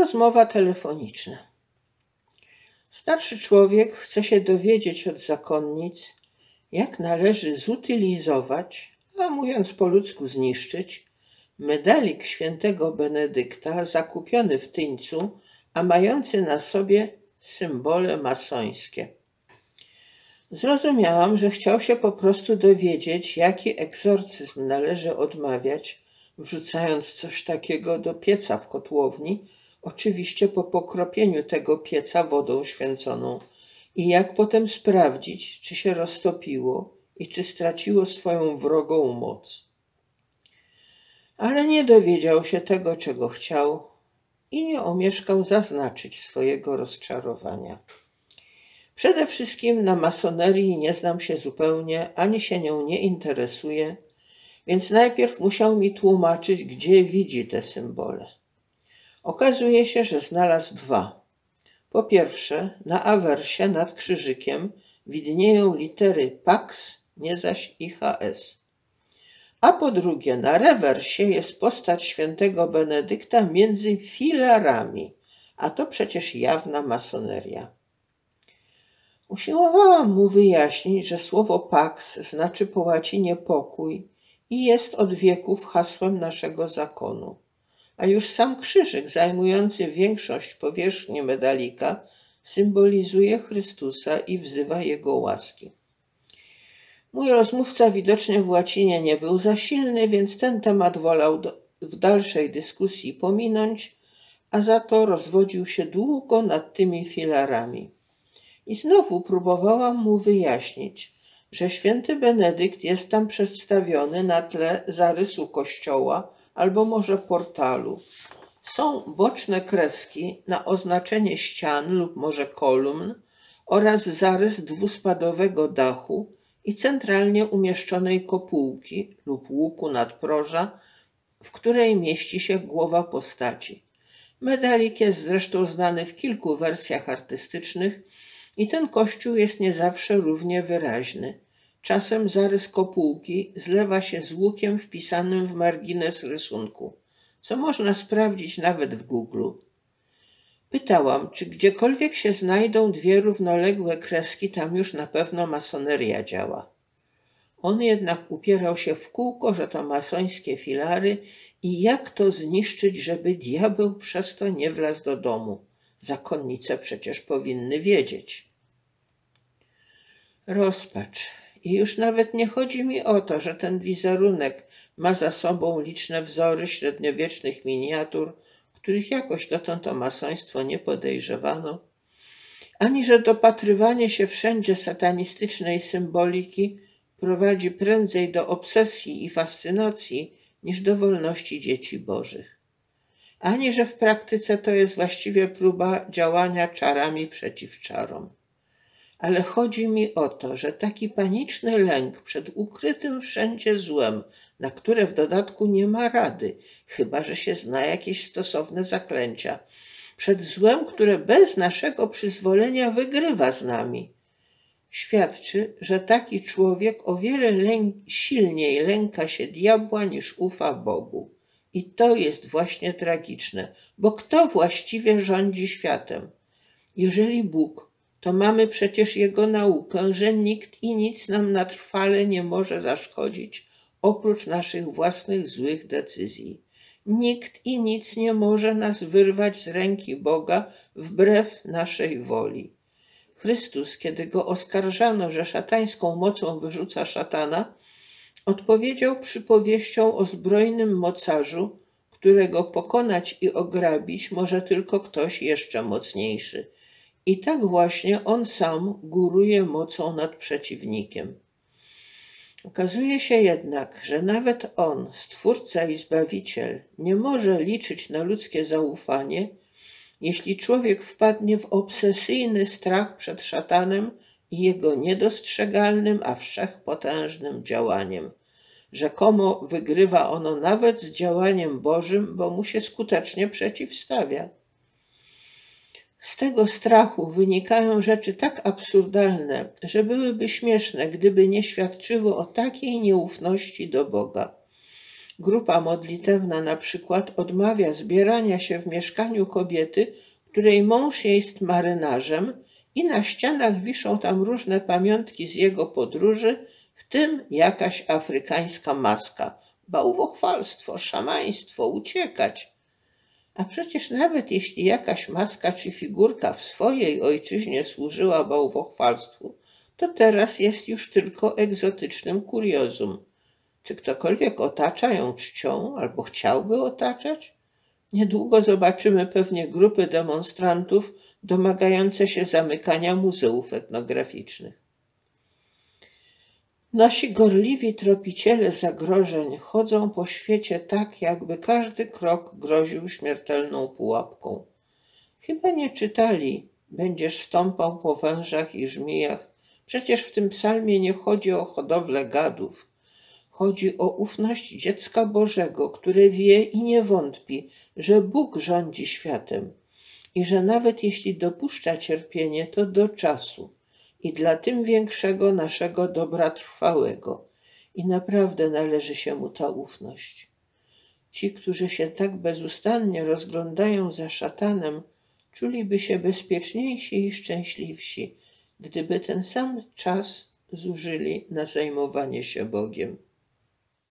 Rozmowa telefoniczna. Starszy człowiek chce się dowiedzieć od zakonnic, jak należy zutylizować, a mówiąc po ludzku zniszczyć, medalik świętego Benedykta zakupiony w Tyńcu, a mający na sobie symbole masońskie. Zrozumiałam, że chciał się po prostu dowiedzieć, jaki egzorcyzm należy odmawiać, wrzucając coś takiego do pieca w kotłowni, oczywiście po pokropieniu tego pieca wodą święconą i jak potem sprawdzić, czy się roztopiło i czy straciło swoją wrogą moc. Ale nie dowiedział się tego, czego chciał i nie omieszkał zaznaczyć swojego rozczarowania. Przede wszystkim na masonerii nie znam się zupełnie, ani się nią nie interesuję, więc najpierw musiał mi tłumaczyć, gdzie widzi te symbole. Okazuje się, że znalazł dwa. Po pierwsze, na awersie nad krzyżykiem widnieją litery PAX, nie zaś IHS. A po drugie, na rewersie jest postać świętego Benedykta między filarami, a to przecież jawna masoneria. Usiłowałam mu wyjaśnić, że słowo pax znaczy po łacinie pokój i jest od wieków hasłem naszego zakonu. A już sam krzyżyk zajmujący większość powierzchni medalika symbolizuje Chrystusa i wzywa Jego łaski. Mój rozmówca widocznie w łacinie nie był za silny, więc ten temat wolał do, w dalszej dyskusji pominąć, a za to rozwodził się długo nad tymi filarami. I znowu próbowałam mu wyjaśnić, że święty Benedykt jest tam przedstawiony na tle zarysu kościoła albo może portalu. Są boczne kreski na oznaczenie ścian lub może kolumn oraz zarys dwuspadowego dachu i centralnie umieszczonej kopułki lub łuku nadproża, w której mieści się głowa postaci. Medalik jest zresztą znany w kilku wersjach artystycznych i ten kościół jest nie zawsze równie wyraźny. Czasem zarys kopułki zlewa się z łukiem wpisanym w margines rysunku, co można sprawdzić nawet w Google. Pytałam, czy gdziekolwiek się znajdą dwie równoległe kreski, tam już na pewno masoneria działa. On jednak upierał się w kółko, że to masońskie filary i jak to zniszczyć, żeby diabeł przez to nie wlazł do domu. Zakonnice przecież powinny wiedzieć. Rozpacz. I już nawet nie chodzi mi o to, że ten wizerunek ma za sobą liczne wzory średniowiecznych miniatur, których jakoś dotąd o masoństwo nie podejrzewano, ani że dopatrywanie się wszędzie satanistycznej symboliki prowadzi prędzej do obsesji i fascynacji niż do wolności dzieci bożych, ani że w praktyce to jest właściwie próba działania czarami przeciw czarom. Ale chodzi mi o to, że taki paniczny lęk przed ukrytym wszędzie złem na które w dodatku nie ma rady, chyba że się zna jakieś stosowne zaklęcia, przed złem, które bez naszego przyzwolenia wygrywa z nami. Świadczy, że taki człowiek o wiele lęk, silniej lęka się diabła niż ufa Bogu. I to jest właśnie tragiczne, bo kto właściwie rządzi światem? Jeżeli Bóg, to mamy przecież Jego naukę, że nikt i nic nam na trwale nie może zaszkodzić, oprócz naszych własnych złych decyzji. Nikt i nic nie może nas wyrwać z ręki Boga wbrew naszej woli. Chrystus, kiedy go oskarżano, że szatańską mocą wyrzuca szatana, odpowiedział przypowieścią o zbrojnym mocarzu, którego pokonać i ograbić może tylko ktoś jeszcze mocniejszy. I tak właśnie on sam góruje mocą nad przeciwnikiem. Okazuje się jednak, że nawet on, Stwórca i Zbawiciel, nie może liczyć na ludzkie zaufanie, jeśli człowiek wpadnie w obsesyjny strach przed szatanem i jego niedostrzegalnym, a wszechpotężnym działaniem. Rzekomo wygrywa ono nawet z działaniem Bożym, bo mu się skutecznie przeciwstawia. Z tego strachu wynikają rzeczy tak absurdalne, że byłyby śmieszne, gdyby nie świadczyły o takiej nieufności do Boga. Grupa modlitewna na przykład odmawia zbierania się w mieszkaniu kobiety, której mąż jest marynarzem i na ścianach wiszą tam różne pamiątki z jego podróży, w tym jakaś afrykańska maska. Bałwochwalstwo, szamaństwo, uciekać. A przecież nawet jeśli jakaś maska czy figurka w swojej ojczyźnie służyła bałwochwalstwu, to teraz jest już tylko egzotycznym kuriozum. Czy ktokolwiek otacza ją czcią albo chciałby otaczać? Niedługo zobaczymy pewnie grupy demonstrantów domagające się zamykania muzeów etnograficznych. Nasi gorliwi tropiciele zagrożeń chodzą po świecie tak, jakby każdy krok groził śmiertelną pułapką. Chyba nie czytali, będziesz stąpał po wężach i żmijach. Przecież w tym psalmie nie chodzi o hodowlę gadów. Chodzi o ufność dziecka Bożego, które wie i nie wątpi, że Bóg rządzi światem i że nawet jeśli dopuszcza cierpienie, to do czasu i dla tym większego naszego dobra trwałego. I naprawdę należy się mu ta ufność. Ci, którzy się tak bezustannie rozglądają za szatanem, czuliby się bezpieczniejsi i szczęśliwsi, gdyby ten sam czas zużyli na zajmowanie się Bogiem.